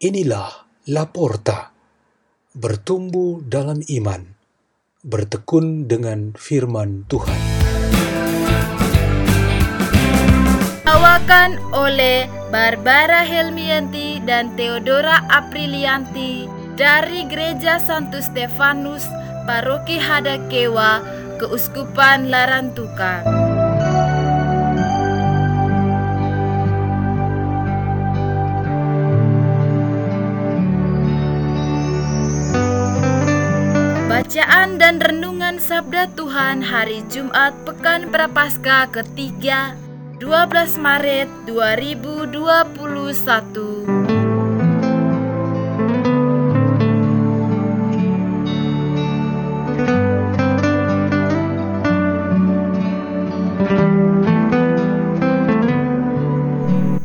Inilah Laporta, bertumbuh dalam iman, bertekun dengan firman Tuhan. Bawakan oleh Barbara Helmianti dan Theodora Aprilianti dari Gereja Santo Stefanus, Paroki Hadakewa, Keuskupan Larantuka. Bacaan dan Renungan Sabda Tuhan Hari Jumat Pekan Prapaskah ketiga 12 Maret 2021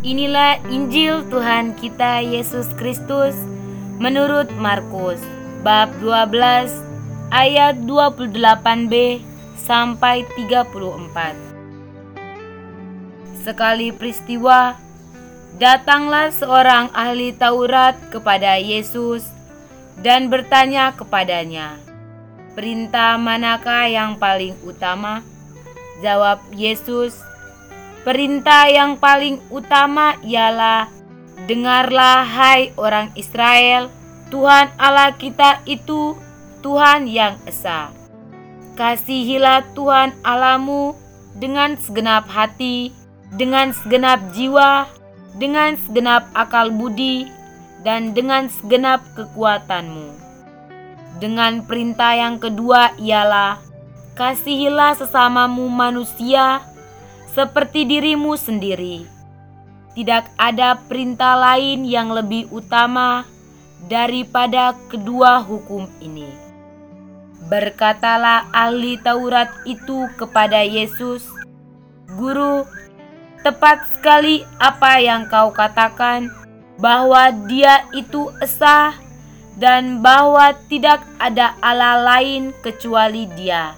Inilah Injil Tuhan kita Yesus Kristus menurut Markus bab 12 ayat 28b sampai 34. Sekali peristiwa datanglah seorang ahli Taurat kepada Yesus dan bertanya kepadanya, "Perintah manakah yang paling utama?" Jawab Yesus, Perintah yang paling utama ialah Dengarlah hai orang Israel, Tuhan Allah kita itu Tuhan yang esa. Kasihilah Tuhan Alamu dengan segenap hati, dengan segenap jiwa, dengan segenap akal budi, dan dengan segenap kekuatanmu. Dengan perintah yang kedua ialah kasihilah sesamamu manusia seperti dirimu sendiri. Tidak ada perintah lain yang lebih utama daripada kedua hukum ini. Berkatalah ahli Taurat itu kepada Yesus, "Guru, tepat sekali apa yang kau katakan, bahwa Dia itu esa dan bahwa tidak ada Allah lain kecuali Dia.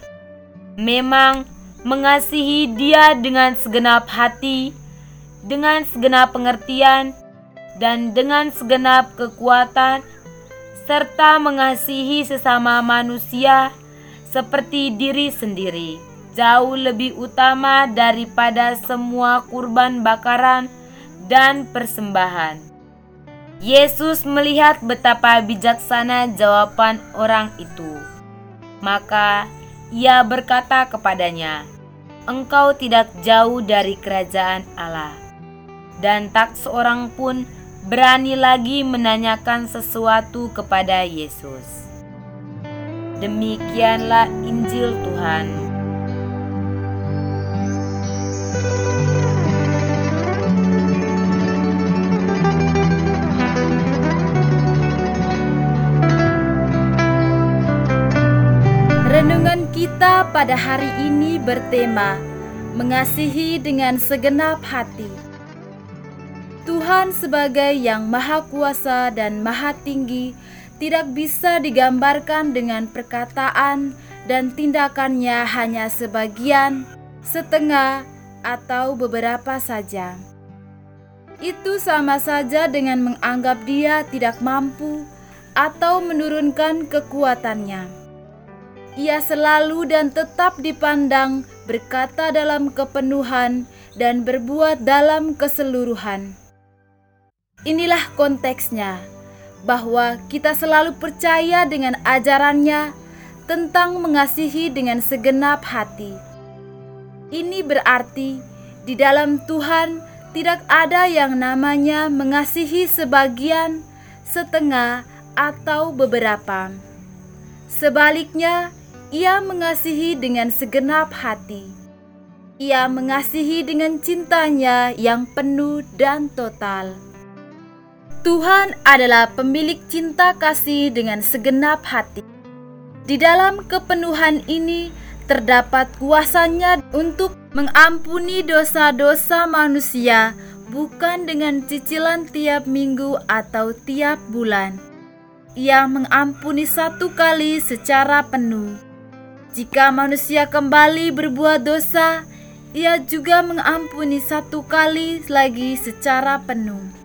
Memang mengasihi Dia dengan segenap hati, dengan segenap pengertian, dan dengan segenap kekuatan, serta mengasihi sesama manusia seperti diri sendiri, jauh lebih utama daripada semua kurban bakaran dan persembahan. Yesus melihat betapa bijaksana jawaban orang itu. Maka ia berkata kepadanya, engkau tidak jauh dari kerajaan Allah. Dan tak seorang pun berani lagi menanyakan sesuatu kepada Yesus. Demikianlah Injil Tuhan. Renungan kita pada hari ini bertema Mengasihi dengan segenap hati. Tuhan sebagai yang maha kuasa dan maha tinggi tidak bisa digambarkan dengan perkataan dan tindakannya hanya sebagian, setengah, atau beberapa saja. Itu sama saja dengan menganggap dia tidak mampu atau menurunkan kekuatannya ia selalu dan tetap dipandang berkata dalam kepenuhan dan berbuat dalam keseluruhan. Inilah konteksnya, bahwa kita selalu percaya dengan ajarannya tentang mengasihi dengan segenap hati. Ini berarti di dalam Tuhan tidak ada yang namanya mengasihi sebagian, setengah, atau beberapa. Sebaliknya, ia mengasihi dengan segenap hati. Ia mengasihi dengan cintanya yang penuh dan total. Tuhan adalah pemilik cinta kasih dengan segenap hati. Di dalam kepenuhan ini terdapat kuasanya untuk mengampuni dosa-dosa manusia bukan dengan cicilan tiap minggu atau tiap bulan. Ia mengampuni satu kali secara penuh jika manusia kembali berbuat dosa, ia juga mengampuni satu kali lagi secara penuh.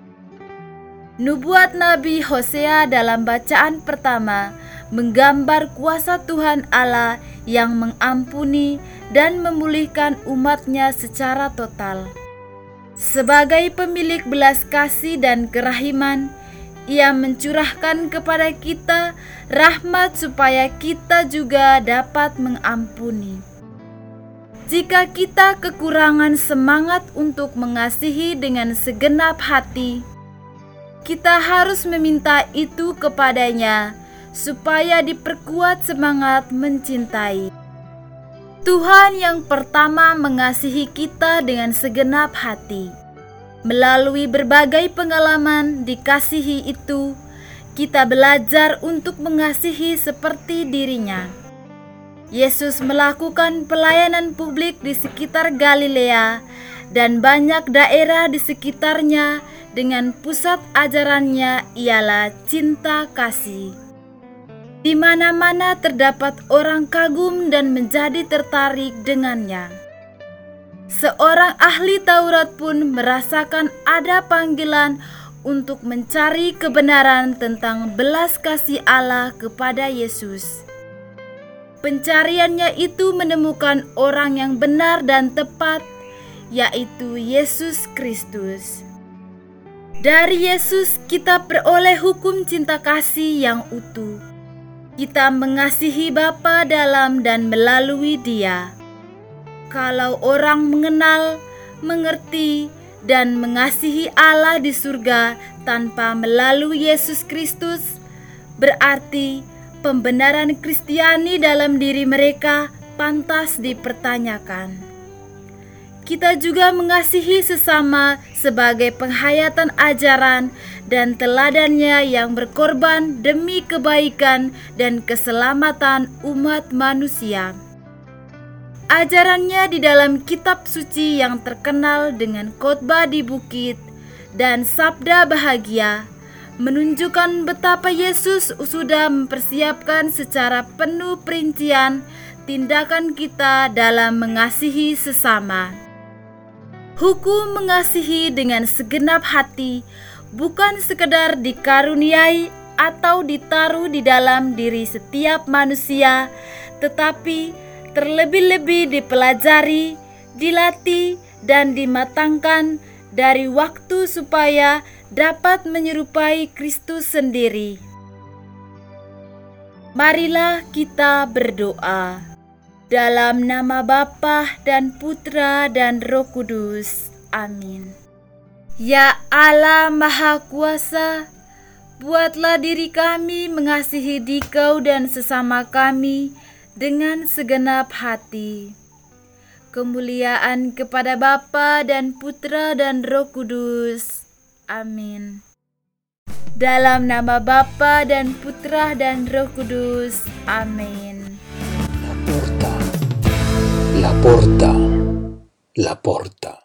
Nubuat Nabi Hosea dalam bacaan pertama menggambar kuasa Tuhan Allah yang mengampuni dan memulihkan umatnya secara total. Sebagai pemilik belas kasih dan kerahiman, ia mencurahkan kepada kita rahmat supaya kita juga dapat mengampuni. Jika kita kekurangan semangat untuk mengasihi dengan segenap hati, kita harus meminta itu kepadanya supaya diperkuat semangat mencintai. Tuhan yang pertama mengasihi kita dengan segenap hati. Melalui berbagai pengalaman dikasihi itu, kita belajar untuk mengasihi seperti dirinya. Yesus melakukan pelayanan publik di sekitar Galilea dan banyak daerah di sekitarnya dengan pusat ajarannya ialah cinta kasih. Di mana-mana terdapat orang kagum dan menjadi tertarik dengannya. Seorang ahli Taurat pun merasakan ada panggilan untuk mencari kebenaran tentang belas kasih Allah kepada Yesus. Pencariannya itu menemukan orang yang benar dan tepat, yaitu Yesus Kristus. Dari Yesus, kita peroleh hukum cinta kasih yang utuh kita mengasihi Bapa dalam dan melalui Dia. Kalau orang mengenal, mengerti, dan mengasihi Allah di surga tanpa melalui Yesus Kristus, berarti pembenaran Kristiani dalam diri mereka pantas dipertanyakan kita juga mengasihi sesama sebagai penghayatan ajaran dan teladannya yang berkorban demi kebaikan dan keselamatan umat manusia. Ajarannya di dalam kitab suci yang terkenal dengan khotbah di bukit dan sabda bahagia menunjukkan betapa Yesus sudah mempersiapkan secara penuh perincian tindakan kita dalam mengasihi sesama. Hukum mengasihi dengan segenap hati bukan sekedar dikaruniai atau ditaruh di dalam diri setiap manusia, tetapi terlebih-lebih dipelajari, dilatih, dan dimatangkan dari waktu supaya dapat menyerupai Kristus sendiri. Marilah kita berdoa. Dalam nama Bapa dan Putra dan Roh Kudus. Amin. Ya Allah Maha Kuasa, buatlah diri kami mengasihi Dikau dan sesama kami dengan segenap hati. Kemuliaan kepada Bapa dan Putra dan Roh Kudus. Amin. Dalam nama Bapa dan Putra dan Roh Kudus. Amin. La porta, la porta.